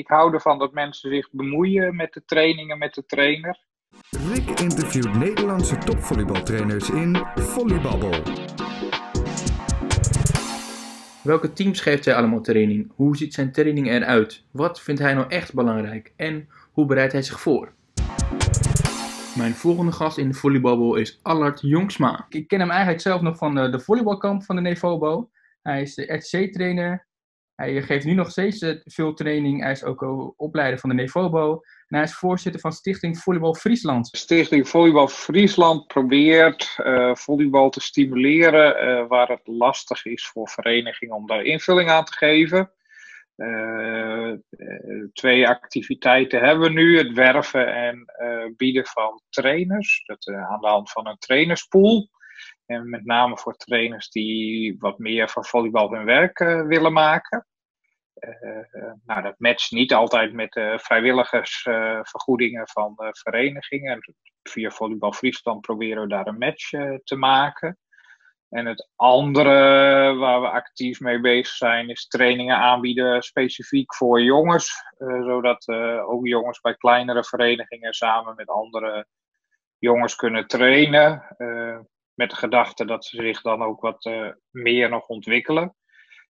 ik hou ervan dat mensen zich bemoeien met de trainingen, met de trainer. Rick interviewt Nederlandse topvolleybaltrainers in Volleybabbel. Welke teams geeft hij allemaal training? Hoe ziet zijn training eruit? Wat vindt hij nou echt belangrijk? En hoe bereidt hij zich voor? Mijn volgende gast in de volleybabbel is Allard Jongsma. Ik ken hem eigenlijk zelf nog van de, de volleybalkamp van de Nevobo. Hij is de RTC-trainer. Hij geeft nu nog steeds eh, veel training. Hij is ook eh, opleider van de Nevobo. En hij is voorzitter van Stichting Volleybal Friesland. Stichting Volleybal Friesland probeert uh, volleybal te stimuleren waar het lastig is voor verenigingen om daar invulling aan te geven. Twee activiteiten hebben we nu: het werven en bieden van trainers. Dat aan de hand van een trainerspool. En met name voor trainers die wat meer van volleybal hun werk willen maken. Uh, nou, dat matcht niet altijd met de vrijwilligersvergoedingen van verenigingen. Via Volleybal Friesland proberen we daar een match te maken. En het andere waar we actief mee bezig zijn, is trainingen aanbieden specifiek voor jongens. Zodat uh, ook jongens bij kleinere verenigingen samen met andere jongens kunnen trainen. Uh, met de gedachte dat ze zich dan ook wat meer nog ontwikkelen.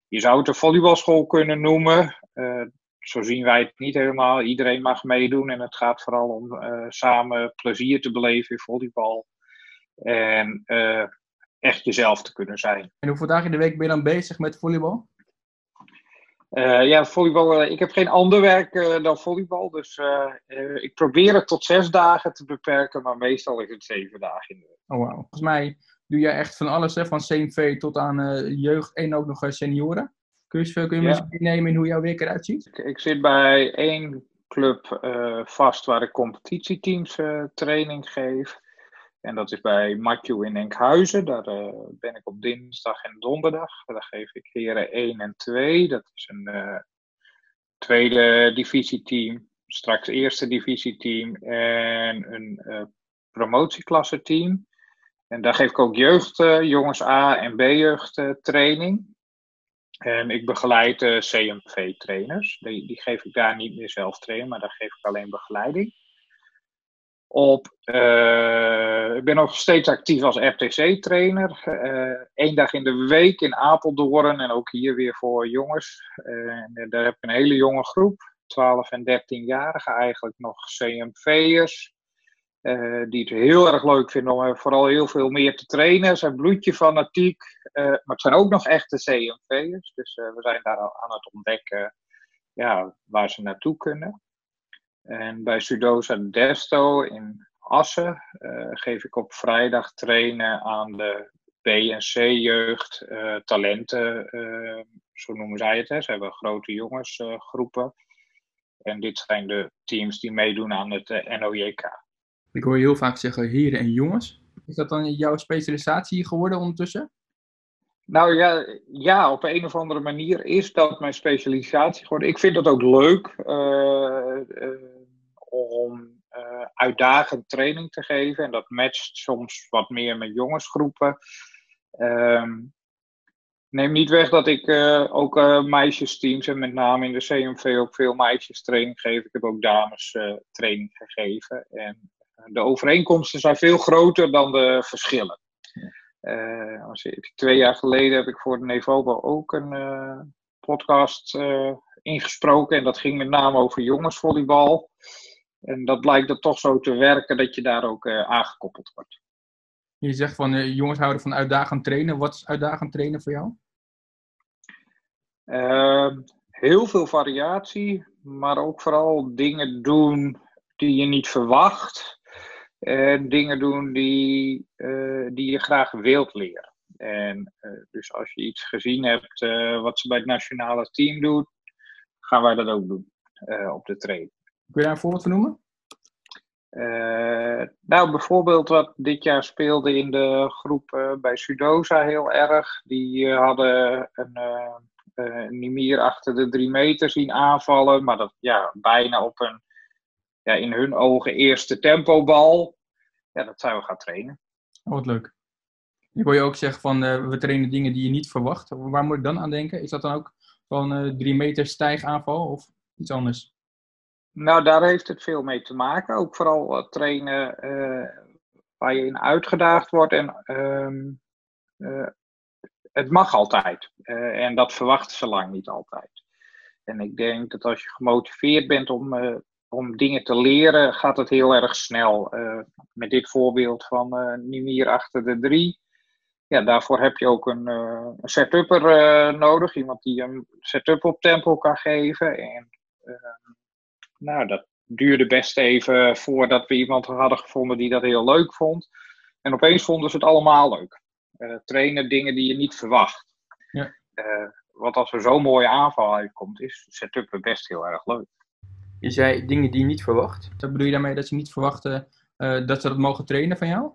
Je zou het een volleybalschool kunnen noemen. Uh, zo zien wij het niet helemaal. Iedereen mag meedoen en het gaat vooral om uh, samen plezier te beleven in volleybal. En echt jezelf te kunnen zijn. En hoeveel dagen in de week ben je dan bezig met volleybal? Ja, volleybal. ik heb geen ander werk dan volleybal. Dus ik probeer het tot zes dagen te beperken, maar meestal is het zeven dagen in de. Oh, wow. Volgens mij doe je echt van alles, hè? van CMV tot aan jeugd en ook nog senioren. Kun je, kun je ja. meenemen in hoe jouw week eruit ziet? Ik, ik zit bij één club vast waar ik competitieteams training geef. En dat is bij Matthew in Enkhuizen. Daar ben ik op dinsdag en donderdag. Daar geef ik heren 1 en 2. Dat is een tweede divisieteam. Straks eerste divisieteam. En een promotieklasse team. En daar geef ik ook jeugd, jongens A en B jeugd training. En ik begeleid CMV trainers. Die, die, geef ik daar niet meer zelf trainen, maar daar geef ik alleen begeleiding. Op, ik ben nog steeds actief als RTC trainer. Eén dag in de week in Apeldoorn en ook hier weer voor jongens. en daar heb ik een hele jonge groep. 12 en 13-jarigen eigenlijk nog CMV'ers. Die het heel erg leuk vinden om vooral heel veel meer te trainen. Ze zijn bloedje fanatiek, maar het zijn ook nog echte CMV'ers. Dus we zijn daar aan het ontdekken ja, waar ze naartoe kunnen. En bij Sudosa Desto in Assen geef ik op vrijdag trainen aan de B- en C-jeugd, talenten, zo noemen zij het. Hè. Ze hebben grote jongensgroepen. en dit zijn de teams die meedoen aan het NOJK. Ik hoor je heel vaak zeggen heren en jongens. Is dat dan jouw specialisatie geworden ondertussen? Nou ja, ja, op een of andere manier is dat mijn specialisatie geworden. Ik vind dat ook leuk uh, uh, om uh, uitdagend training te geven. En dat matcht soms wat meer met jongensgroepen. Um, neem niet weg dat ik ook meisjesteams en met name in de CMV ook veel meisjes training geef. Ik heb ook dames training gegeven. En de overeenkomsten zijn veel groter dan de verschillen. Als twee jaar geleden heb ik voor de Nevobo ook een podcast ingesproken. En dat ging met name over jongensvolleybal. En dat blijkt er toch zo te werken dat je daar ook aangekoppeld wordt. Je zegt van jongens houden van uitdagend trainen. Wat is uitdagend trainen voor jou? Ehm, heel veel variatie, maar ook vooral dingen doen die je niet verwacht. En dingen doen die, uh, die je graag wilt leren. En uh, dus als je iets gezien hebt uh, wat ze bij het nationale team doen, gaan wij dat ook doen op de training. Kun je daar een voorbeeld van noemen? nou, bijvoorbeeld wat dit jaar speelde in de groep bij Sudosa heel erg. Die hadden een, een Nimir achter de drie meter zien aanvallen, maar dat ja, bijna op een ja, in hun ogen eerste tempobal. Ja, dat zouden we gaan trainen. Oh, wat leuk. Ik hoor je ook zeggen van we trainen dingen die je niet verwacht. Waar moet ik dan aan denken? Is dat dan ook van drie meter stijgaanval of iets anders? Nou, daar heeft het veel mee te maken. Ook vooral trainen waar je in uitgedaagd wordt. En ehm, het mag altijd. en dat verwachten ze lang niet altijd. En ik denk dat als je gemotiveerd bent om, om dingen te leren, gaat het heel erg snel. met dit voorbeeld van uh, Nimir achter de drie ja, daarvoor heb je ook een, een setupper nodig. Iemand die een setup op tempo kan geven. En uh, nou, dat duurde best even voordat we iemand hadden gevonden die dat heel leuk vond. En opeens vonden ze het allemaal leuk. trainen dingen die je niet verwacht. Ja. want als er zo'n mooie aanval uitkomt, is setuppen best heel erg leuk. Je zei dingen die je niet verwacht. Wat bedoel je daarmee dat ze niet verwachten dat ze dat mogen trainen van jou?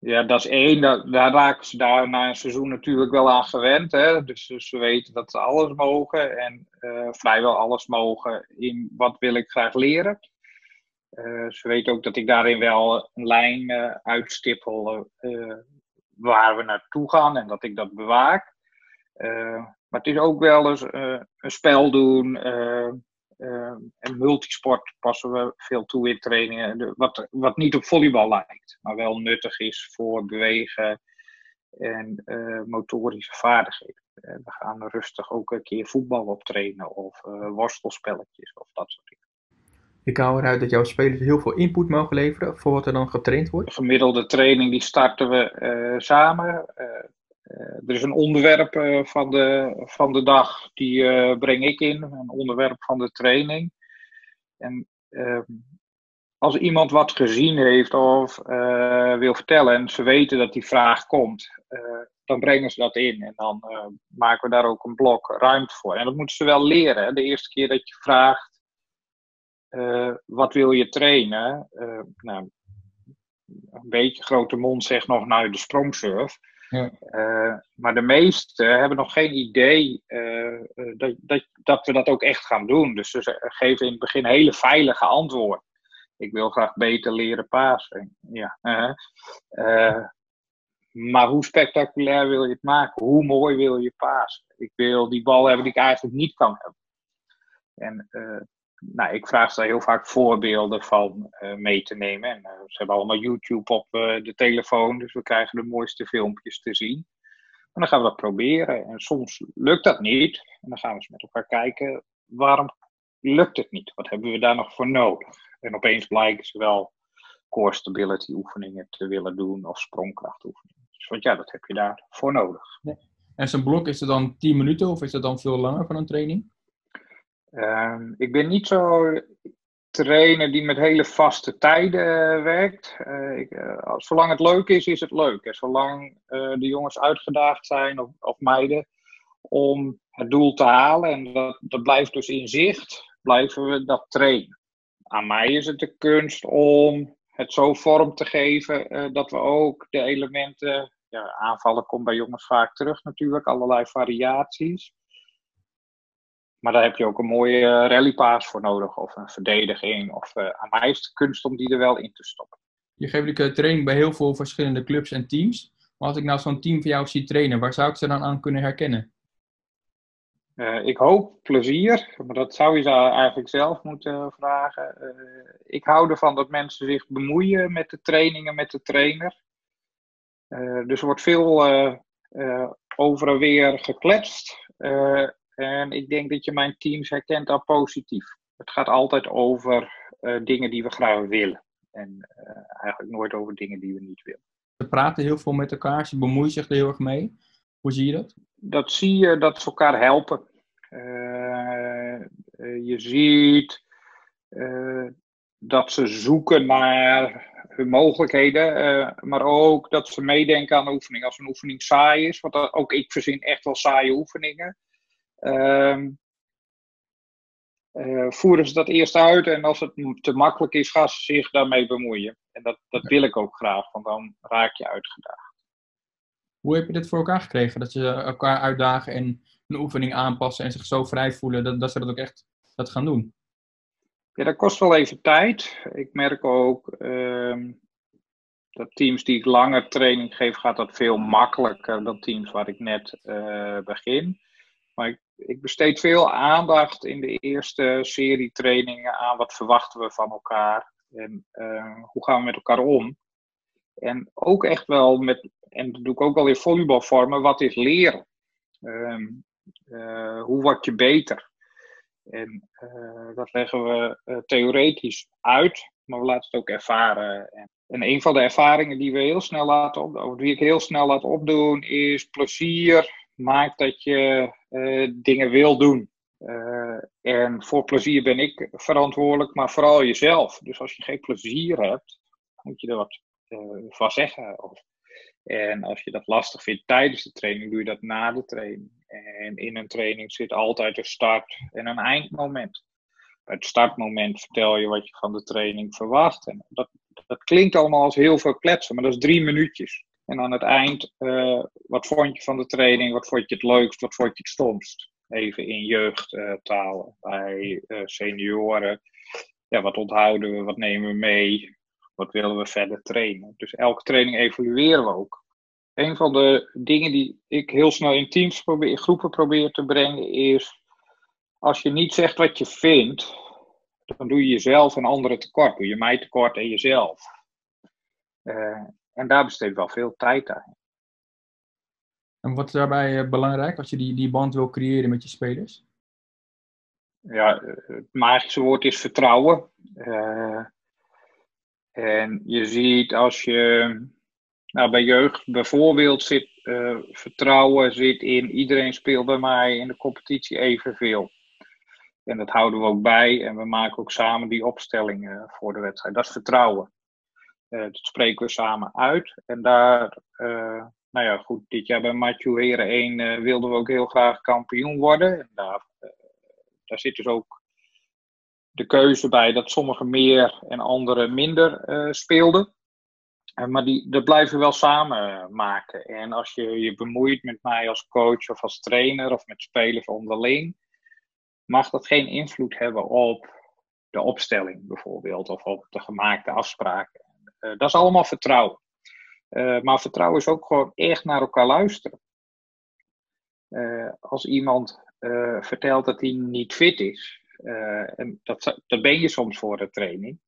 Ja, dat is één. daar raken ze daar na een seizoen natuurlijk wel aan gewend. Hè? Dus ze weten dat ze alles mogen en uh, vrijwel alles mogen in wat wil ik graag leren. Uh, ze weten ook dat ik daarin wel een lijn uh, uitstippel waar we naartoe gaan en dat ik dat bewaak. maar het is ook wel eens een spel doen, en multisport passen we veel toe in trainingen. wat, wat niet op volleybal lijkt, maar wel nuttig is voor bewegen en uh, motorische vaardigheden. Uh, we gaan rustig ook een keer voetbal op trainen of worstelspelletjes of dat soort dingen. Ik hou eruit dat jouw spelers heel veel input mogen leveren voor wat er dan getraind wordt. De gemiddelde training die starten we samen. Eh, er is een onderwerp eh, van, de, van de dag, die eh, breng ik in, een onderwerp van de training. En ehm, als iemand wat gezien heeft of wil vertellen en ze weten dat die vraag komt, dan brengen ze dat in en dan maken we daar ook een blok ruimte voor. En dat moeten ze wel leren. De eerste keer dat je vraagt, wat wil je trainen? nou, een beetje grote mond zegt nog, nou, de sprongsurf. Uh, maar de meesten hebben nog geen idee uh, dat, dat, dat we dat ook echt gaan doen. Dus ze geven in het begin hele veilige antwoorden. Ik wil graag beter leren pasen. Ja. Maar hoe spectaculair wil je het maken? Hoe mooi wil je pasen? Ik wil die bal hebben die ik eigenlijk niet kan hebben. En nou, ik vraag ze heel vaak voorbeelden van uh, mee te nemen. En, uh, ze hebben allemaal YouTube op uh, de telefoon, dus we krijgen de mooiste filmpjes te zien. En dan gaan we dat proberen. En soms lukt dat niet. En dan gaan we eens met elkaar kijken, waarom lukt het niet? Wat hebben we daar nog voor nodig? En opeens blijken ze wel core stability oefeningen te willen doen of sprongkracht oefeningen. Dus want ja, dat heb je daarvoor nodig. En zo'n blok, is het dan 10 minuten of is dat dan veel langer van een training? Um, ik ben niet zo trainer die met hele vaste tijden uh, werkt. Uh, ik, uh, zolang het leuk is, is het leuk. En zolang de jongens uitgedaagd zijn, of, of, meiden, om het doel te halen, en dat, dat blijft dus in zicht, blijven we dat trainen. Aan mij is het de kunst om het zo vorm te geven dat we ook de elementen, ja, aanvallen komt bij jongens vaak terug natuurlijk, allerlei variaties. Maar daar heb je ook een mooie eh, rallypaas voor nodig, of een verdediging. Of uh, aan mij is de kunst om die er wel in te stoppen. Je geeft de training bij heel veel verschillende clubs en teams. Maar als ik nou zo'n team van jou zie trainen, waar zou ik ze dan aan kunnen herkennen? Uh, ik hoop plezier, maar dat zou je eigenlijk zelf moeten vragen. Uh, ik hou ervan dat mensen zich bemoeien met de trainingen, met de trainer. Uh, dus er wordt veel over en weer gekletst. En ik denk dat je mijn teams herkent al positief. Het gaat altijd over uh, dingen die we graag willen. En uh, eigenlijk nooit over dingen die we niet willen. Ze praten heel veel met elkaar, ze bemoeien zich er heel erg mee. Hoe zie je dat? Dat zie je dat ze elkaar helpen. Uh, je ziet dat ze zoeken naar hun mogelijkheden, maar ook dat ze meedenken aan de oefening. Als een oefening saai is, want ook ik verzin echt wel saaie oefeningen Um, uh, voeren ze dat eerst uit en als het te makkelijk is, gaan ze zich daarmee bemoeien. En dat, dat wil ik ook graag, want dan raak je uitgedaagd. Hoe heb je dit voor elkaar gekregen? Dat ze elkaar uitdagen en een oefening aanpassen en zich zo vrij voelen dat, dat ze dat ook echt dat gaan doen? Ja, dat kost wel even tijd. Ik merk ook uh, dat teams die ik langer training geef, gaat dat veel makkelijker dan teams waar ik net uh, begin. Maar ik, ik besteed veel aandacht in de eerste serie trainingen aan wat verwachten we van elkaar en hoe gaan we met elkaar om. En ook echt wel met, en dat doe ik ook wel in volleybalvormen, wat is leren? Ehm, hoe word je beter? En uh, dat leggen we theoretisch uit, maar we laten het ook ervaren. En, en, een van de ervaringen die we heel snel laten op, of die ik heel snel laat opdoen, is plezier maakt dat je dingen wil doen. en voor plezier ben ik verantwoordelijk, maar vooral jezelf. Dus als je geen plezier hebt, moet je er wat van zeggen. Of, en als je dat lastig vindt tijdens de training, doe je dat na de training. En in een training zit altijd een start- en een eindmoment. Bij het startmoment vertel je wat je van de training verwacht. En dat, dat klinkt allemaal als heel veel kletsen, maar dat is drie minuutjes. En aan het eind, uh, wat vond je van de training? Wat vond je het leukst? Wat vond je het stomst? Even in jeugdtaal. Uh, bij uh, senioren. Ja, wat onthouden we? Wat nemen we mee? Wat willen we verder trainen? Dus elke training evalueren we ook een van de dingen die ik heel snel in teams probeer, in groepen probeer te brengen, is als je niet zegt wat je vindt, dan doe je jezelf en anderen tekort. Doe je mij tekort en jezelf. Uh, en daar besteed ik wel veel tijd aan. En wat is daarbij eh, belangrijk als je die, die band wil creëren met je spelers? Ja, het magische woord is vertrouwen. Uh, en je ziet als je nou, bij jeugd bijvoorbeeld zit uh, vertrouwen zit in iedereen speelt bij mij in de competitie evenveel. En dat houden we ook bij en we maken ook samen die opstellingen voor de wedstrijd. Dat is vertrouwen. Uh, dat spreken we samen uit. En daar, uh, nou ja, goed, dit jaar bij Matthew Heren 1 wilden we ook heel graag kampioen worden. En daar, daar zit dus ook de keuze bij dat sommigen meer en anderen minder speelden. Eh, maar die, dat blijven we wel samen maken. En als je je bemoeit met mij als coach of als trainer of met spelers onderling, mag dat geen invloed hebben op de opstelling bijvoorbeeld of op de gemaakte afspraken. Uh, dat is allemaal vertrouwen. Uh, maar vertrouwen is ook gewoon echt naar elkaar luisteren. Uh, als iemand vertelt dat hij niet fit is, en dat, dat ben je soms voor de training,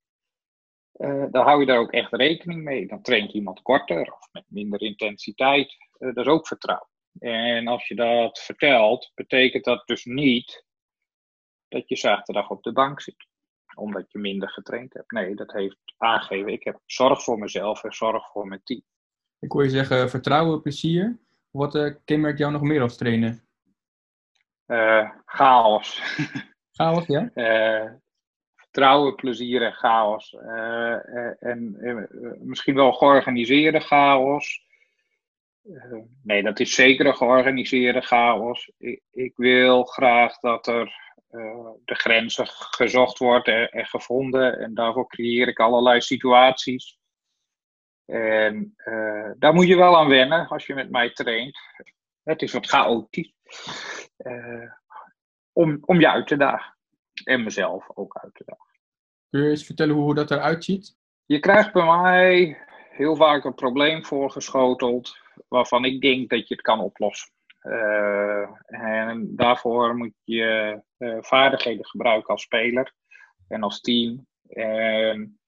dan hou je daar ook echt rekening mee. Dan traint iemand korter of met minder intensiteit. Dat is ook vertrouwen. En als je dat vertelt, betekent dat dus niet dat je zaterdag op de bank zit. Omdat je minder getraind hebt. Nee, dat heeft aangegeven. Ik heb zorg voor mezelf en zorg voor mijn team. Ik hoor je zeggen vertrouwen, plezier. Wat uh, kenmerkt jou nog meer als trainer? chaos. Chaos, ja? vertrouwen, plezier en chaos. En misschien wel georganiseerde chaos. nee, dat is zeker een georganiseerde chaos. Ik, ik wil graag dat er de grenzen gezocht wordt en, en, gevonden. En daarvoor creëer ik allerlei situaties. En daar moet je wel aan wennen als je met mij traint. Het is wat chaotisch. om, om je uit te dagen. En mezelf ook uit te dagen. Kun je eens vertellen hoe dat eruit ziet? Je krijgt bij mij heel vaak een probleem voorgeschoteld waarvan ik denk dat je het kan oplossen. Uh, en daarvoor moet je uh, vaardigheden gebruiken als speler en als team. En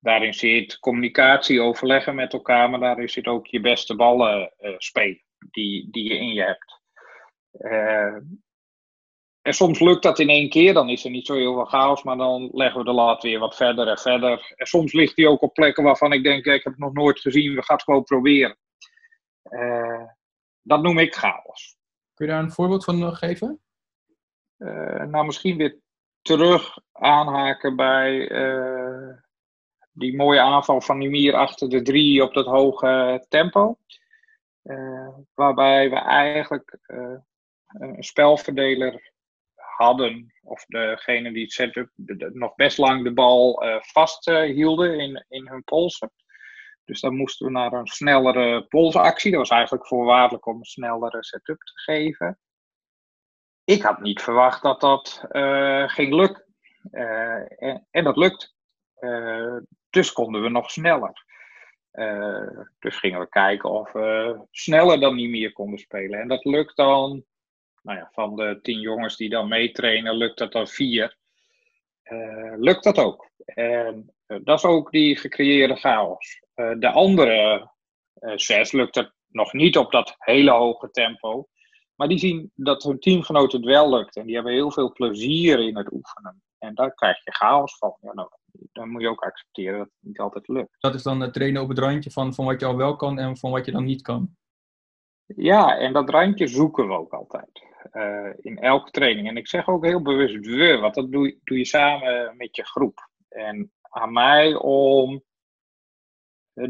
daarin zit communicatie, overleggen met elkaar, maar daarin zit ook je beste ballen spelen die, die je in je hebt. En soms lukt dat in één keer, dan is er niet zo heel veel chaos, maar dan leggen we de lat weer wat verder en verder. En soms ligt die ook op plekken waarvan ik denk, ik heb het nog nooit gezien, we gaan het gewoon proberen. Uh, dat noem ik chaos. Kun je daar een voorbeeld van geven? Uh, nou, misschien weer terug aanhaken bij uh, die mooie aanval van Nimir achter de drie op dat hoge tempo. waarbij we eigenlijk een spelverdeler hadden, of degene die het setup nog best lang de bal vasthielden in, in hun polsen. Dus dan moesten we naar een snellere polsactie. Dat was eigenlijk voorwaardelijk om een snellere setup te geven. Ik had niet verwacht dat dat uh, ging lukken. En, en, dat lukt. dus konden we nog sneller. dus gingen we kijken of we sneller dan niet meer konden spelen. En dat lukt dan, nou ja, van de tien jongens die dan meetrainen, lukt dat dan vier. lukt dat ook. En dat is ook die gecreëerde chaos. De andere zes lukt het nog niet op dat hele hoge tempo. Maar die zien dat hun teamgenoten het wel lukt. En die hebben heel veel plezier in het oefenen. En daar krijg je chaos van. Ja, nou, dan moet je ook accepteren dat het niet altijd lukt. Dat is dan het trainen op het randje van, van wat je al wel kan en van wat je dan niet kan. Ja, en dat randje zoeken we ook altijd. Uh, in elke training. En ik zeg ook heel bewust we, want dat doe, doe je samen met je groep. En aan mij om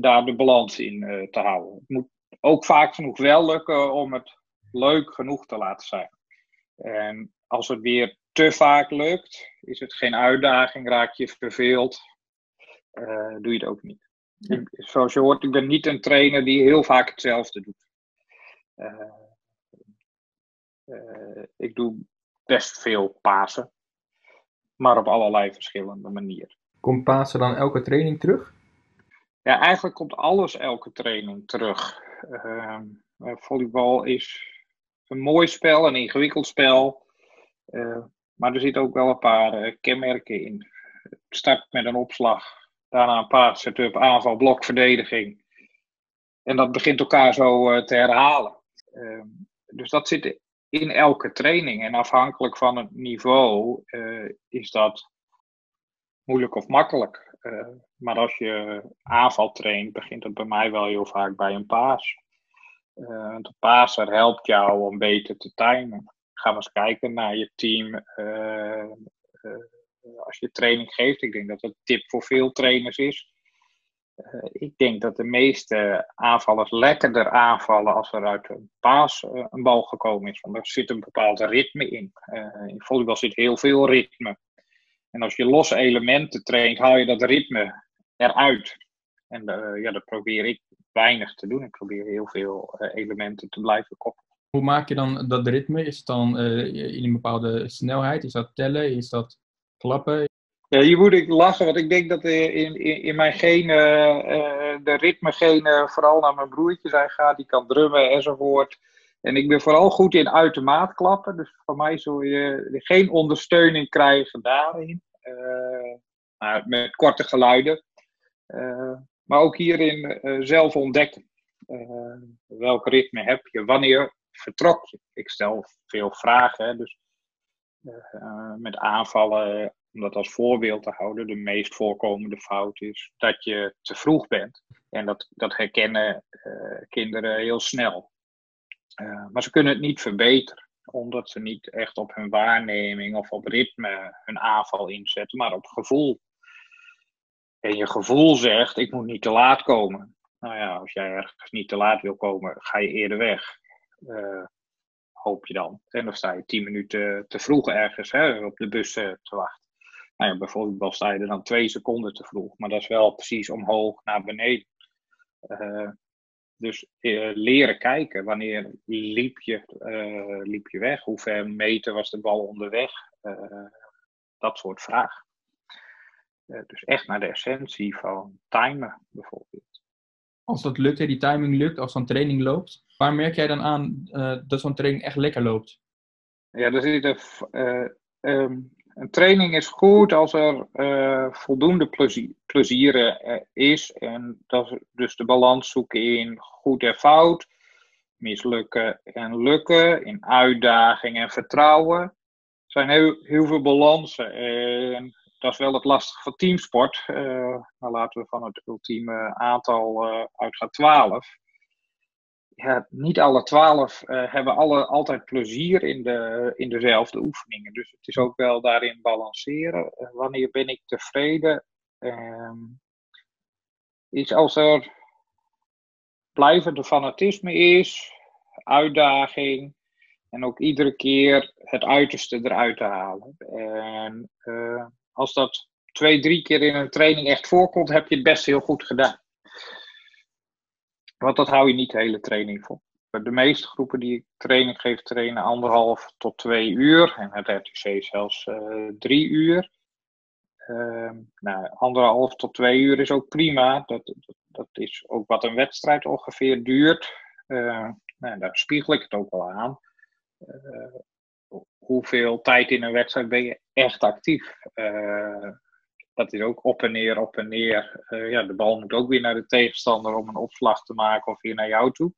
daar de balans in uh, te houden. Het moet ook vaak genoeg wel lukken om het leuk genoeg te laten zijn. En als het weer te vaak lukt, is het geen uitdaging, raak je verveeld, uh, doe je het ook niet. zoals je hoort, ik ben niet een trainer die heel vaak hetzelfde doet. Uh, uh, ik doe best veel Pasen, maar op allerlei verschillende manieren. Komt Pasen dan elke training terug? Ja, eigenlijk komt alles elke training terug. Uh, volleybal is een mooi spel, een ingewikkeld spel. Uh, maar er zitten ook wel een paar uh, kenmerken in. Het start met een opslag, daarna een paar setup, aanval, blok, verdediging. En dat begint elkaar zo te herhalen. Ehm, dus dat zit in elke training. En afhankelijk van het niveau is dat moeilijk of makkelijk. maar als je aanval traint, begint het bij mij wel heel vaak bij een paas. Uh, de passer helpt jou om beter te timen. Ga eens kijken naar je team. Uh, uh, als je training geeft, ik denk dat dat een tip voor veel trainers is. ik denk dat de meeste aanvallers lekkerder aanvallen als er uit een paas een bal gekomen is. Want er zit een bepaald ritme in. in volleybal zit heel veel ritme. En als je losse elementen traint, haal je dat ritme eruit. En ja, dat probeer ik weinig te doen. Ik probeer heel veel uh, elementen te blijven koppelen. Hoe maak je dan dat ritme? Is het dan uh, in een bepaalde snelheid? Is dat tellen? Is dat klappen? Ja, hier moet ik lachen, want ik denk dat in, in, in mijn genen, de ritmegenen vooral naar mijn broertje zijn gaat. Die kan drummen enzovoort. En ik ben vooral goed in uit de maat klappen. Dus voor mij zul je geen ondersteuning krijgen daarin. Uh, met korte geluiden. Uh, maar ook hierin uh, zelf ontdekken. Welk ritme heb je? Wanneer vertrok je? Ik stel veel vragen. Dus met aanvallen, om dat als voorbeeld te houden, de meest voorkomende fout is dat je te vroeg bent. En dat, dat herkennen kinderen heel snel. Maar ze kunnen het niet verbeteren omdat ze niet echt op hun waarneming of op ritme hun aanval inzetten, maar op gevoel en je gevoel zegt, ik moet niet te laat komen. Nou ja, als jij ergens niet te laat wil komen, ga je eerder weg. Uh, hoop je dan. En dan sta je tien minuten te vroeg ergens hè, op de bus uh, te wachten. Nou ja, bijvoorbeeld sta je er dan twee seconden te vroeg. Maar dat is wel precies omhoog naar beneden. Dus leren kijken. Wanneer liep je, liep je weg? Hoe ver meter was de bal onderweg? dat soort vragen. Eh, dus echt naar de essentie van timen bijvoorbeeld. Als dat lukt, die timing lukt, als zo'n training loopt, waar merk jij dan aan dat zo'n training echt lekker loopt? Ja, er zit een, uh, um, een training is goed als er uh, voldoende plezier, plezier is. En dat is dus de balans zoeken in goed en fout, mislukken en lukken, in uitdaging en vertrouwen. Er zijn heel, veel balansen. En dat is wel het lastige van teamsport. Uh, maar laten we van het ultieme aantal uitgaan 12. Niet alle 12 uh, eh, hebben alle, altijd plezier in, de, in dezelfde oefeningen. Dus het is ook wel daarin balanceren. wanneer ben ik tevreden? Ehm, is als er blijvende fanatisme is, uitdaging, en ook iedere keer het uiterste eruit te halen. En als dat twee, drie keer in een training echt voorkomt, heb je het best heel goed gedaan. Want dat hou je niet de hele training vol. De meeste groepen die ik training geef, trainen anderhalf tot twee uur. En het RTC zelfs uh, drie uur. Uh, nou, anderhalf tot twee uur is ook prima. Dat, dat is ook wat een wedstrijd ongeveer duurt. nou, daar spiegel ik het ook wel aan. hoeveel tijd in een wedstrijd ben je echt actief? Dat is ook op en neer, op en neer. ja, de bal moet ook weer naar de tegenstander om een opslag te maken of weer naar jou toe.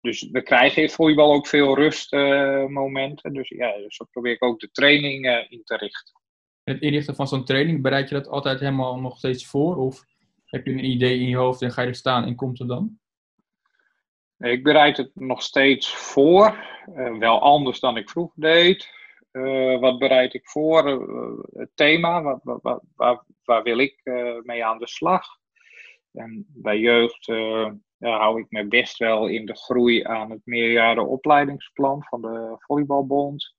Dus we krijgen in volleybal ook veel rustmomenten. dus ja, zo probeer ik ook de training in te richten het inrichten van zo'n training, bereid je dat altijd helemaal nog steeds voor? Of heb je een idee in je hoofd en ga je er staan en komt er dan? Ik bereid het nog steeds voor. Uh, wel anders dan ik vroeger deed. Uh, wat bereid ik voor? Uh, het thema, waar, waar, wil ik mee aan de slag? En bij jeugd hou ik me best wel in de groei aan het meerjaren opleidingsplan van de Volleybalbond.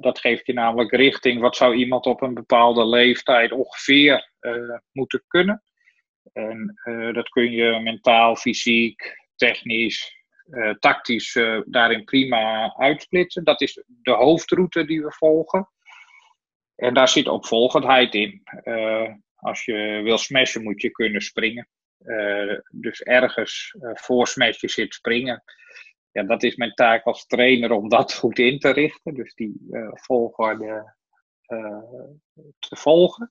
Dat geeft je namelijk richting. Wat zou iemand op een bepaalde leeftijd ongeveer moeten kunnen? En dat kun je mentaal, fysiek, technisch, tactisch daarin prima uitsplitsen. Dat is de hoofdroute die we volgen. En daar zit opvolgendheid in. als je wil smashen, moet je kunnen springen. dus ergens voor smashen zit springen ja, dat is mijn taak als trainer om dat goed in te richten. Dus die volgorde te volgen.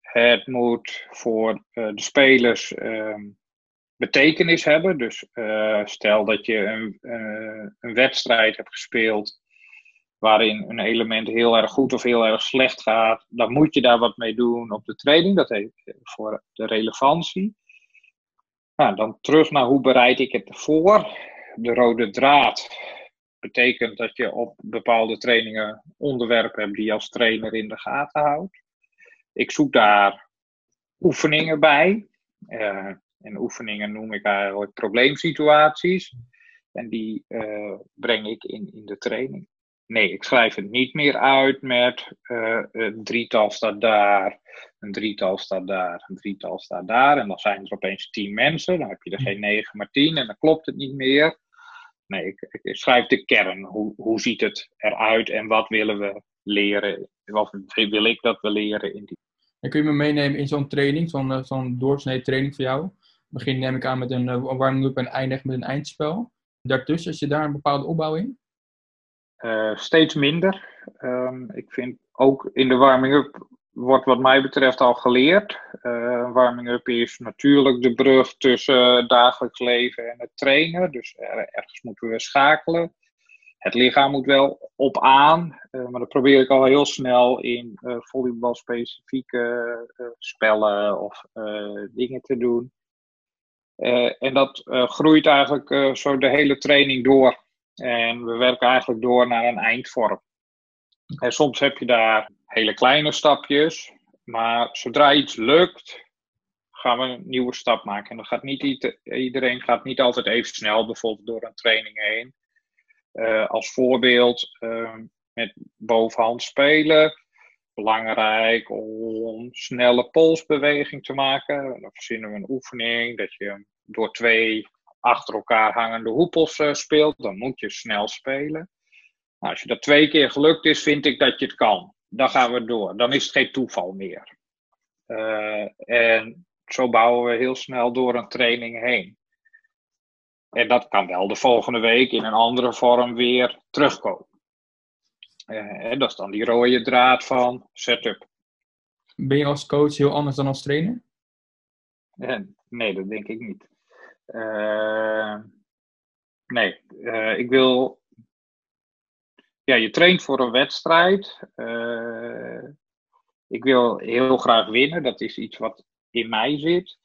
Het moet voor de spelers ehm, betekenis hebben. Dus stel dat je een, een wedstrijd hebt gespeeld waarin een element heel erg goed of heel erg slecht gaat, dan moet je daar wat mee doen op de training. Dat heeft voor de relevantie. Nou, dan terug naar hoe bereid ik het voor. De rode draad betekent dat je op bepaalde trainingen onderwerpen hebt die je als trainer in de gaten houdt. Ik zoek daar oefeningen bij. En oefeningen noem ik eigenlijk probleemsituaties. En die uh, breng ik in, in de training. Nee, ik schrijf het niet meer uit met uh, een drietal staat daar, een drietal staat daar, een drietal staat daar. En dan zijn er opeens tien mensen, dan heb je er geen negen, maar tien en dan klopt het niet meer. Nee, ik, schrijf de kern. Hoe, hoe ziet het eruit en wat willen we leren? Wat wil ik dat we leren in die. En kun je me meenemen in zo'n training, zo'n uh, zo'n doorsnee training voor jou? Begin neem ik aan met een uh, warming-up en eindig met een eindspel. Daartussen, is je daar een bepaalde opbouw in? Uh, steeds minder. Um, ik vind ook in de warming-up wordt wat mij betreft al geleerd. Uh, warming-up is natuurlijk de brug tussen dagelijks leven en het trainen. Dus er, ergens moeten we schakelen. Het lichaam moet wel op aan, maar dat probeer ik al heel snel in volleybalspecifieke spellen of dingen te doen. En dat groeit eigenlijk zo de hele training door. En we werken eigenlijk door naar een eindvorm. En soms heb je daar hele kleine stapjes, maar zodra iets lukt, gaan we een nieuwe stap maken. En dan gaat niet iedereen gaat niet altijd even snel, bijvoorbeeld door een training heen. Als voorbeeld met bovenhand spelen. Belangrijk om snelle polsbeweging te maken. Dan verzinnen we een oefening dat je door twee achter elkaar hangende hoepels uh, speelt, dan moet je snel spelen. Nou, als je dat twee keer gelukt is, vind ik dat je het kan. Dan gaan we door. Dan is het geen toeval meer. Uh, en zo bouwen we heel snel door een training heen. En dat kan wel de volgende week in een andere vorm weer terugkomen. En dat is dan die rode draad van setup. Ben je als coach heel anders dan als trainer? nee, dat denk ik niet. Uh, nee, ik wil. Ja, je traint voor een wedstrijd. Uh, ik wil heel graag winnen. Dat is iets wat in mij zit.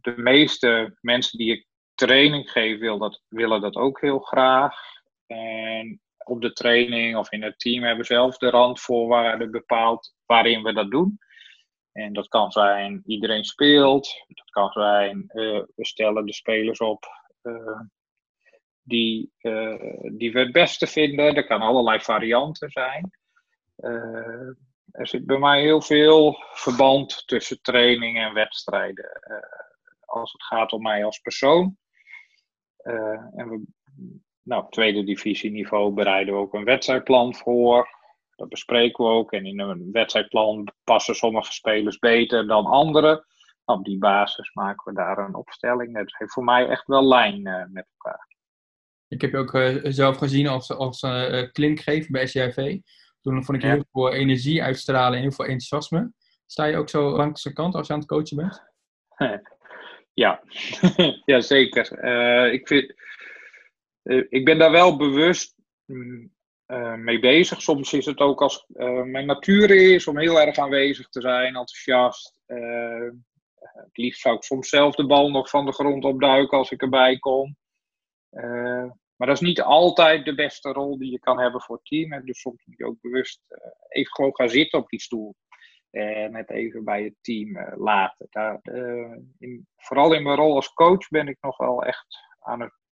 de meeste mensen die ik training geef, wil dat, willen dat ook heel graag. En op de training of in het team hebben zelf de randvoorwaarden bepaald waarin we dat doen. En dat kan zijn iedereen speelt. Dat kan zijn uh, we stellen de spelers op uh, die, uh, die we het beste vinden. Er kan allerlei varianten zijn. er zit bij mij heel veel verband tussen training en wedstrijden. als het gaat om mij als persoon. en we, nou, op tweede divisieniveau bereiden we ook een wedstrijdplan voor. Dat bespreken we ook. En in een wedstrijdplan passen sommige spelers beter dan anderen. Op die basis maken we daar een opstelling. Het heeft voor mij echt wel lijn met elkaar. Ik heb je ook zelf gezien als, als klinkgever bij SJV. Toen vond ik heel veel energie uitstralen en heel veel enthousiasme. Sta je ook zo langs de kant als je aan het coachen bent? Ja, ja zeker. Uh, ik, vind, uh, ik ben daar wel bewust uh, mee bezig. Soms is het ook als mijn natuur is om heel erg aanwezig te zijn, enthousiast. het liefst zou ik soms zelf de bal nog van de grond opduiken als ik erbij kom. maar dat is niet altijd de beste rol die je kan hebben voor het team. Dus soms moet je ook bewust even gewoon gaan zitten op die stoel en net even bij het team laten. Daar, in, vooral in mijn rol als coach ben ik nog wel echt aan het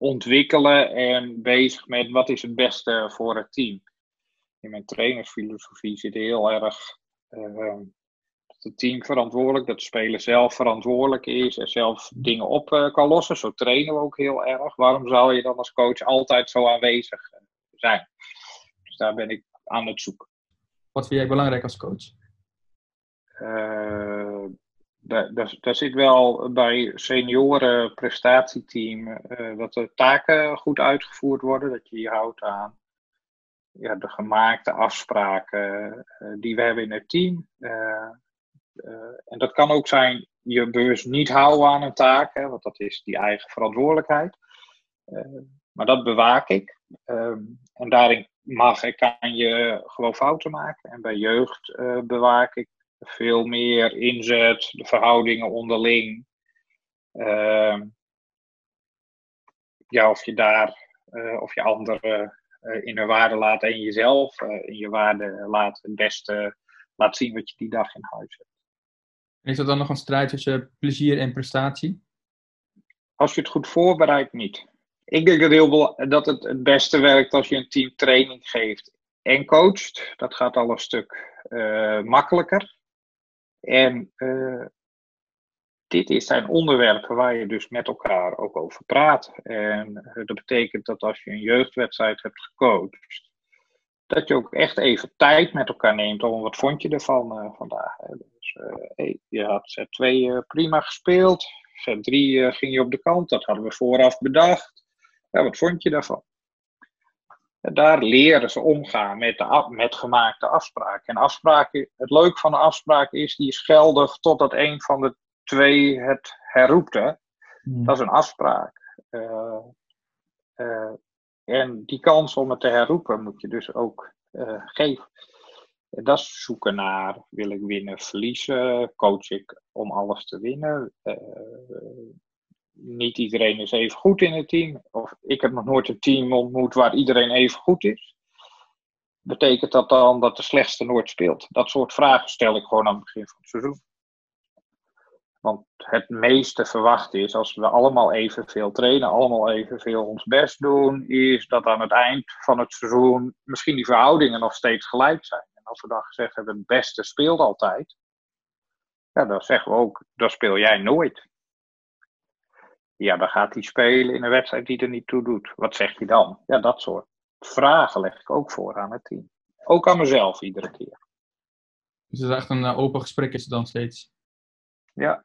ontwikkelen en bezig met wat is het beste voor het team. In mijn trainersfilosofie zit heel erg uh, dat het team verantwoordelijk, dat de speler zelf verantwoordelijk is en zelf dingen op kan lossen. Zo trainen we ook heel erg. Waarom zou je dan als coach altijd zo aanwezig zijn? Dus daar ben ik aan het zoeken. Wat vind jij belangrijk als coach? Uh, daar, zit wel bij senioren prestatieteam uh, dat de taken goed uitgevoerd worden, dat je je houdt aan ja, de gemaakte afspraken uh, die we hebben in het team. en dat kan ook zijn je bewust niet houden aan een taak, hè, want dat is die eigen verantwoordelijkheid. maar dat bewaak ik. en daarin mag en kan je gewoon fouten maken. En bij jeugd bewaak ik veel meer inzet, de verhoudingen onderling. Uh, ja, of je daar, uh, of je anderen uh, in hun waarde laat en jezelf eh, in je waarde laat het beste laat zien wat je die dag in huis hebt. Is dat dan nog een strijd tussen plezier en prestatie? Als je het goed voorbereidt, niet. Ik denk dat, heel, dat het het beste werkt als je een team training geeft en coacht. Dat gaat al een stuk makkelijker. En uh, dit zijn onderwerpen waar je dus met elkaar ook over praat. En uh, dat betekent dat als je een jeugdwedstrijd hebt gecoacht, dat je ook echt even tijd met elkaar neemt om wat vond je ervan uh, vandaag. Dus hey, je had set 2 prima gespeeld, set 3 ging je op de kant, dat hadden we vooraf bedacht. Ja, wat vond je daarvan? Daar leren ze omgaan met, de, met gemaakte afspraken. En afspraken, het leuke van de afspraak is, die is geldig totdat een van de twee het herroept. Hè? Hmm. Dat is een afspraak. Uh, uh, en die kans om het te herroepen moet je dus ook uh, geven. Dat is zoeken naar, wil ik winnen, verliezen, coach ik om alles te winnen niet iedereen is even goed in het team. Of ik heb nog nooit een team ontmoet waar iedereen even goed is. Betekent dat dan dat de slechtste nooit speelt? Dat soort vragen stel ik gewoon aan het begin van het seizoen. Want het meeste verwacht is, als we allemaal evenveel trainen, allemaal evenveel ons best doen, is dat aan het eind van het seizoen misschien die verhoudingen nog steeds gelijk zijn. En als we dan gezegd hebben, het beste speelt altijd, ja, dan zeggen we ook, dan speel jij nooit ja, dan gaat hij spelen in een wedstrijd die er niet toe doet. Wat zeg je dan? Ja, dat soort vragen leg ik ook voor aan het team. Ook aan mezelf iedere keer. Dus het is echt een eh, open gesprek is het dan steeds? Ja.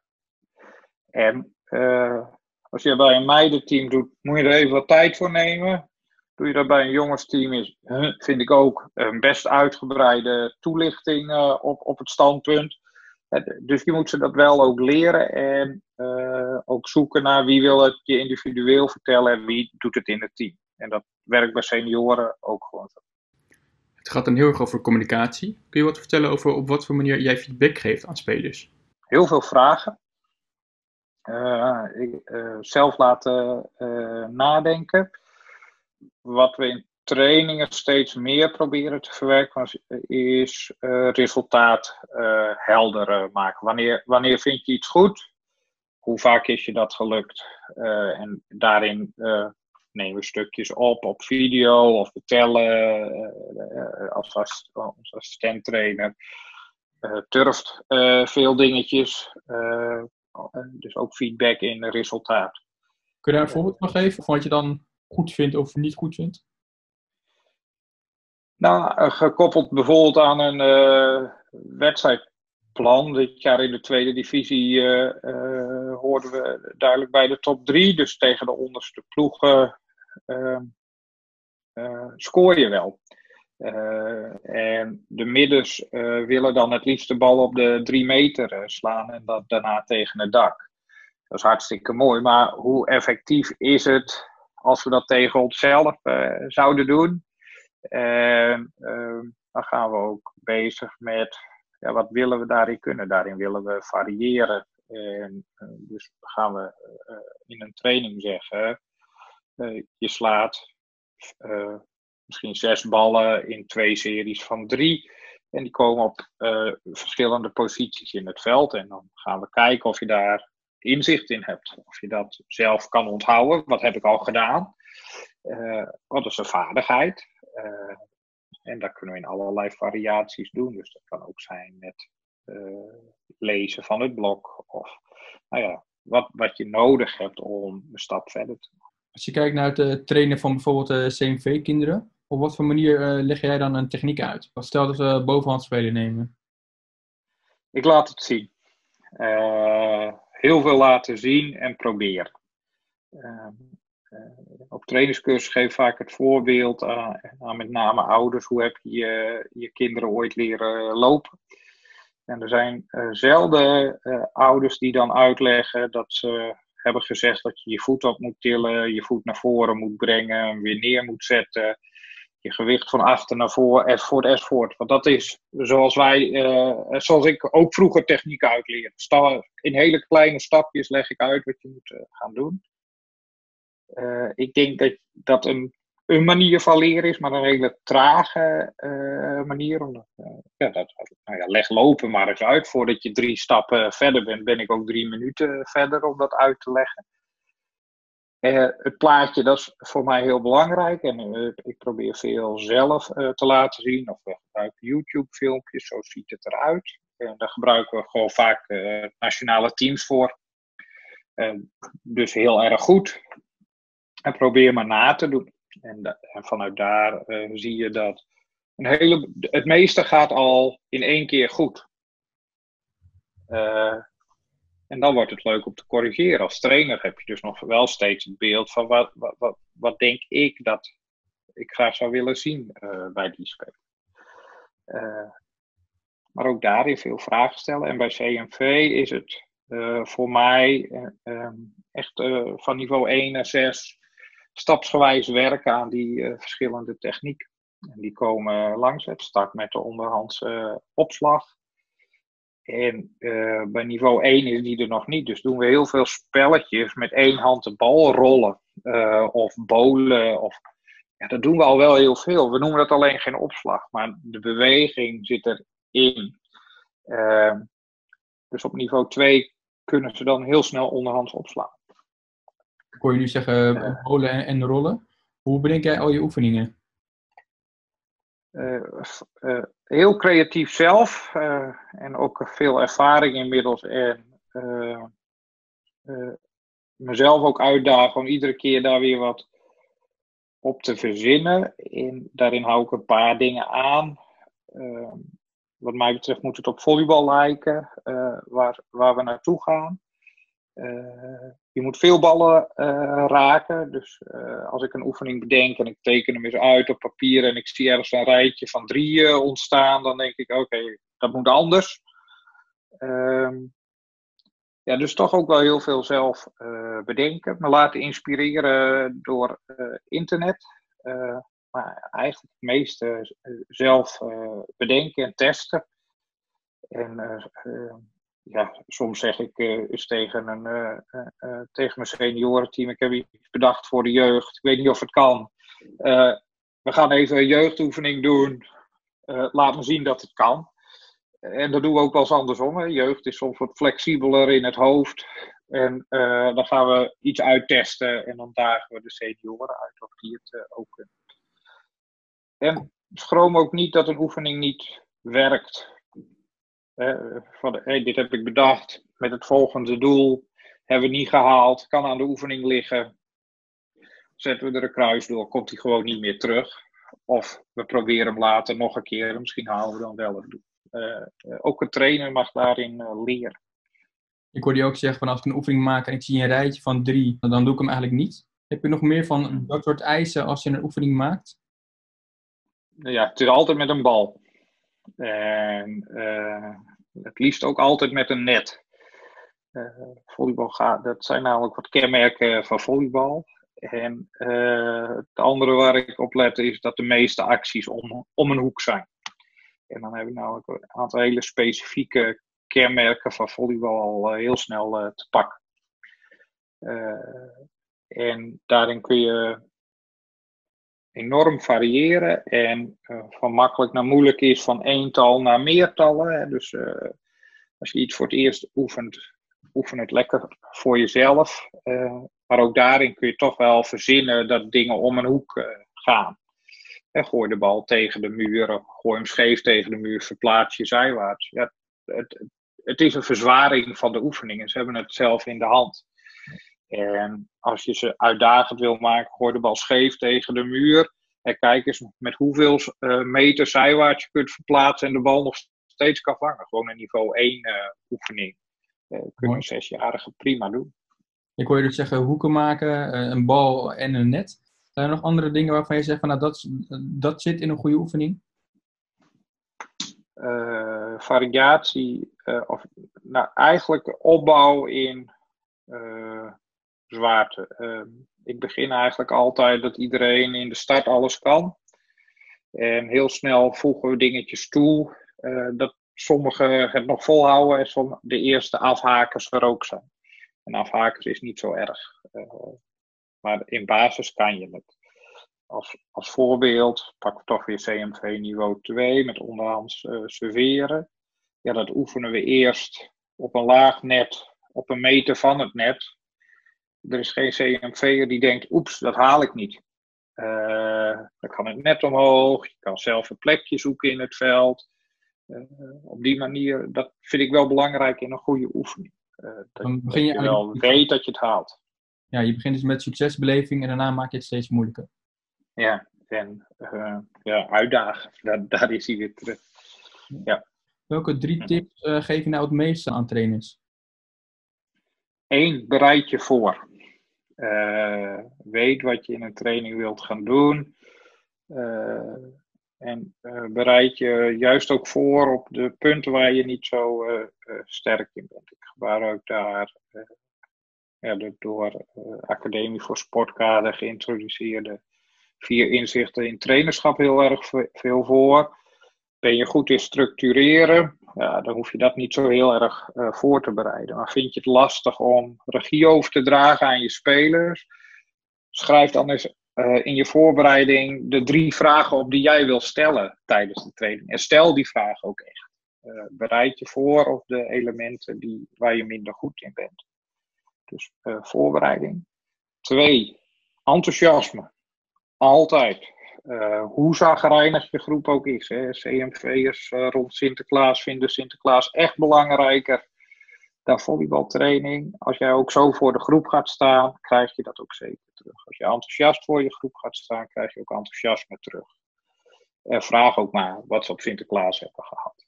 En uh, als je bij een meidenteam doet, moet je er even wat tijd voor nemen. Doe je dat bij een jongensteam, is, vind ik ook een best uitgebreide toelichting uh, op, op het standpunt. Dus je moet ze dat wel ook leren en uh, ook zoeken naar wie wil het je individueel vertellen en wie doet het in het team. En dat werkt bij senioren ook gewoon zo. Het gaat dan heel erg over communicatie. Kun je wat vertellen over op wat voor manier jij feedback geeft aan spelers? Heel veel vragen. Uh, ik, uh, zelf laten nadenken. Wat we in trainingen steeds meer proberen te verwerken, is uh, resultaat uh, helder maken. Wanneer, wanneer vind je iets goed? Hoe vaak is je dat gelukt? Uh, en daarin nemen we stukjes op op video of vertellen als, als, als assistent-trainer. turft veel dingetjes, dus ook feedback in resultaat. Kun je daar een voorbeeld van geven van wat je dan goed vindt of niet goed vindt? Nou, gekoppeld bijvoorbeeld aan een wedstrijdplan. Dit jaar in de tweede divisie hoorden we duidelijk bij de top drie. Dus tegen de onderste ploegen scoor je wel. En de middens willen dan het liefst de bal op de drie meter slaan en dat daarna tegen het dak. Dat is hartstikke mooi, maar hoe effectief is het als we dat tegen onszelf zouden doen? En dan gaan we ook bezig met ja, wat willen we daarin kunnen. Daarin willen we variëren. En, dus gaan we in een training zeggen: je slaat misschien zes ballen in twee series van drie. En die komen op verschillende posities in het veld. En dan gaan we kijken of je daar inzicht in hebt. Of je dat zelf kan onthouden. Wat heb ik al gedaan? Uh, wat is een vaardigheid? Uh, en dat kunnen we in allerlei variaties doen. Dus dat kan ook zijn met lezen van het blok. Of nou ja, wat, wat je nodig hebt om een stap verder te maken. Als je kijkt naar het trainen van bijvoorbeeld CMV-kinderen, op wat voor manier leg jij dan een techniek uit? Stel dat we bovenhand spelen nemen. Ik laat het zien. Uh, heel veel laten zien en proberen. Uh, op trainingscursus geef vaak het voorbeeld aan, met name ouders. Hoe heb je je, kinderen ooit leren lopen? En er zijn zelden ouders die dan uitleggen dat ze hebben gezegd dat je je voet op moet tillen, je voet naar voren moet brengen, weer neer moet zetten je gewicht van achter naar voren, enzovoort, enzovoort. Want dat is zoals wij, uh, zoals ik ook vroeger techniek uitleer. In hele kleine stapjes leg ik uit wat je moet gaan doen. Uh, ik denk dat dat een, een manier van leren is, maar een hele trage manier. Omdat, ja, dat, nou ja, leg lopen maar eens uit. Voordat je drie stappen verder bent, ben ik ook drie minuten verder om dat uit te leggen. Het plaatje, dat is voor mij heel belangrijk. En ik probeer veel zelf te laten zien. Of we gebruiken YouTube-filmpjes, zo ziet het eruit. En daar gebruiken we gewoon vaak nationale teams voor. dus heel erg goed. En probeer maar na te doen. En, vanuit daar zie je dat een hele, het meeste gaat al in één keer goed. En dan wordt het leuk om te corrigeren. Als trainer heb je dus nog wel steeds het beeld van wat, wat, wat, denk ik dat ik graag zou willen zien uh, bij die speler. Maar ook daarin veel vragen stellen. En bij CMV is het voor mij echt van niveau 1 naar 6 stapsgewijs werken aan die verschillende technieken. En die komen langs. Het start met de onderhandse opslag. En uh, bij niveau 1 is die er nog niet. Dus doen we heel veel spelletjes met één hand de bal rollen. Of bowlen. Of, ja, dat doen we al wel heel veel. We noemen dat alleen geen opslag. Maar de beweging zit erin. Uh, dus op niveau 2 kunnen ze dan heel snel onderhands opslaan. Ik hoor je nu zeggen bowlen en, en rollen. Hoe bedenk jij al je oefeningen? Uh, heel creatief zelf en ook veel ervaring inmiddels. En mezelf ook uitdagen om iedere keer daar weer wat op te verzinnen. En daarin hou ik een paar dingen aan. wat mij betreft moet het op volleybal lijken, waar, waar we naartoe gaan. Uh, je moet veel ballen uh, raken. Dus uh, als ik een oefening bedenk en ik teken hem eens uit op papier en ik zie ergens een rijtje van drie ontstaan, dan denk ik: oké, dat moet anders. Ehm, ja, dus toch ook wel heel veel zelf bedenken. Me laten inspireren door internet. maar eigenlijk het meeste zelf bedenken en testen. En ja, soms zeg ik uh, eens tegen, een, uh, tegen mijn seniorenteam: Ik heb iets bedacht voor de jeugd. Ik weet niet of het kan. we gaan even een jeugdoefening doen. laat me zien dat het kan. En dat doen we ook wel eens andersom. Hè. Jeugd is soms wat flexibeler in het hoofd. En dan gaan we iets uittesten en dan dagen we de senioren uit of die het ook kunnen. En schroom ook niet dat een oefening niet werkt van, hey, dit heb ik bedacht met het volgende doel. Hebben we niet gehaald, kan aan de oefening liggen. Zetten we er een kruis door, komt hij gewoon niet meer terug. Of we proberen hem later nog een keer, misschien halen we dan wel het doel. ook een trainer mag daarin leren. Ik hoorde je ook zeggen van als ik een oefening maak en ik zie een rijtje van drie, dan doe ik hem eigenlijk niet. Heb je nog meer van dat soort eisen als je een oefening maakt? Ja, het is altijd met een bal. En uh, het liefst ook altijd met een net. Uh, volleybal gaat, dat zijn namelijk wat kenmerken van volleybal. En uh, het andere waar ik op let is dat de meeste acties om, om een hoek zijn. En dan heb ik namelijk een aantal hele specifieke kenmerken van volleybal al heel snel te pakken. en daarin kun je enorm variëren en uh, van makkelijk naar moeilijk is, van eental naar meertallen. Hè. Dus uh, als je iets voor het eerst oefent, oefen het lekker voor jezelf. Uh, maar ook daarin kun je toch wel verzinnen dat dingen om een hoek gaan. Gooi de bal tegen de muur, gooi hem scheef tegen de muur, verplaats je zijwaarts. Ja, het, het is een verzwaring van de oefeningen. Ze hebben het zelf in de hand. En als je ze uitdagend wil maken, gooi de bal scheef tegen de muur. En kijk eens met hoeveel uh, meter zijwaarts je kunt verplaatsen en de bal nog steeds kan vangen. Gewoon een niveau 1 uh, eh, oefening. Uh, kunnen een zesjarige prima doen. Ik hoor je dus zeggen hoeken maken, een bal en een net. Zijn er nog andere dingen waarvan je zegt van nou dat, dat zit in een goede oefening? variatie, of nou eigenlijk opbouw in zwaarte. Ehm, ik begin eigenlijk altijd dat iedereen in de start alles kan. En heel snel voegen we dingetjes toe. Uh, dat sommigen het nog volhouden en sommige de eerste afhakers er ook zijn. En afhakers is niet zo erg. Uh, maar in basis kan je het. Als, als voorbeeld pakken we toch weer CMV niveau 2 met onderhands uh, serveren. Ja, dat oefenen we eerst op een laag net, op een meter van het net er is geen CMV'er die denkt, oeps, dat haal ik niet. Uh, dan kan het net omhoog, je kan zelf een plekje zoeken in het veld. Uh, op die manier, dat vind ik wel belangrijk in een goede oefening. Uh, dat, begin je, wel weet dat je het haalt. Ja, je begint dus met succesbeleving en daarna maak je het steeds moeilijker. Ja, en ja, uitdagen, daar, daar is hij weer terug. Ja. Welke drie tips geef je nou het meeste aan trainers? Eén, bereid je voor. Uh, weet wat je in een training wilt gaan doen. Uh, en uh, bereid je juist ook voor op de punten waar je niet zo sterk in bent. Ik gebruik daar ja, de door Academie voor Sportkader geïntroduceerde vier inzichten in trainerschap heel erg veel voor. Ben je goed in structureren, ja, dan hoef je dat niet zo heel erg uh, voor te bereiden. Maar vind je het lastig om regie over te dragen aan je spelers? Schrijf dan eens uh, in je voorbereiding de drie vragen op die jij wil stellen tijdens de training. En stel die vragen ook echt. Uh, bereid je voor op de elementen die, waar je minder goed in bent. Dus voorbereiding. Twee, enthousiasme. Altijd. Uh, hoe zagrijnig je groep ook is. Hè. CMV'ers uh, rond Sinterklaas vinden Sinterklaas echt belangrijker dan volleybaltraining. Als jij ook zo voor de groep gaat staan, krijg je dat ook zeker terug. Als je enthousiast voor je groep gaat staan, krijg je ook enthousiasme terug. En vraag ook maar wat ze op Sinterklaas hebben gehad.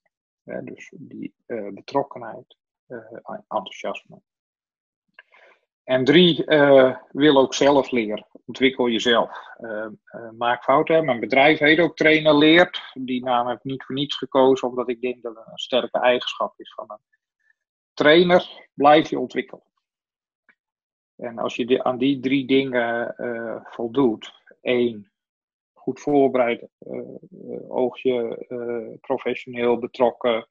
dus die uh, betrokkenheid, enthousiasme. En drie, uh, wil ook zelf leren. Ontwikkel jezelf. Uh, uh, maak fouten. Mijn bedrijf heet ook trainer leert. Die naam heb ik niet voor niets gekozen, omdat ik denk dat het een sterke eigenschap is van een trainer. Blijf je ontwikkelen. En als je aan die drie dingen voldoet. één, goed voorbereid, oogje professioneel betrokken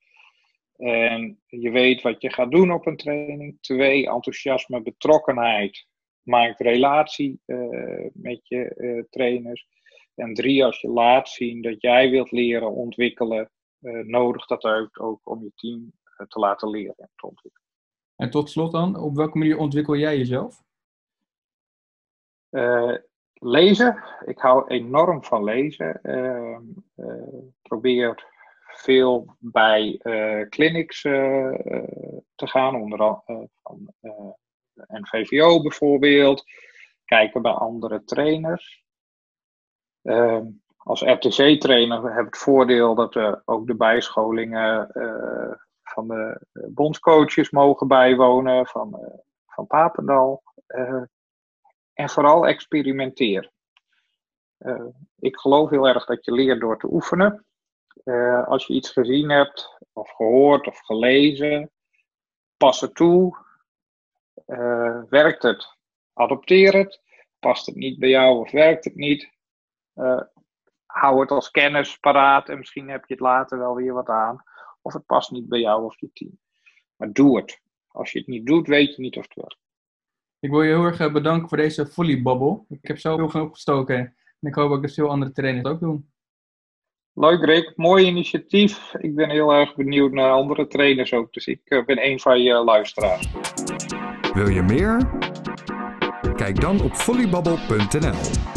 en je weet wat je gaat doen op een training. Twee, enthousiasme, betrokkenheid. Maakt relatie uh, met je uh, trainers. En drie, als je laat zien dat jij wilt leren ontwikkelen, uh, nodig dat uit ook om je team te laten leren en te ontwikkelen. En tot slot dan, op welke manier ontwikkel jij jezelf? lezen. Ik hou enorm van lezen. Probeer veel bij uh, clinics uh, te gaan, onder andere van NVVO bijvoorbeeld. Kijken bij andere trainers. Ehm, als RTC-trainer heb ik het voordeel dat we ook de bijscholingen van de bondscoaches mogen bijwonen, van, van Papendal. en vooral experimenteer. ik geloof heel erg dat je leert door te oefenen. Als je iets gezien hebt, of gehoord of gelezen, pas het toe. werkt het? Adopteer het. Past het niet bij jou of werkt het niet? hou het als kennis paraat en misschien heb je het later wel weer wat aan. Of het past niet bij jou of je team. Maar doe het. Als je het niet doet, weet je niet of het werkt. Ik wil je heel erg eh, bedanken voor deze volleybabbel. Ik heb zo heel veel opgestoken. En ik hoop ook dat veel andere trainers ook doen. Leuk Rick, mooi initiatief. Ik ben heel erg benieuwd naar andere trainers ook. Dus ik eh, ben een van je luisteraars. Wil je meer? Kijk dan op volleybabbel.nl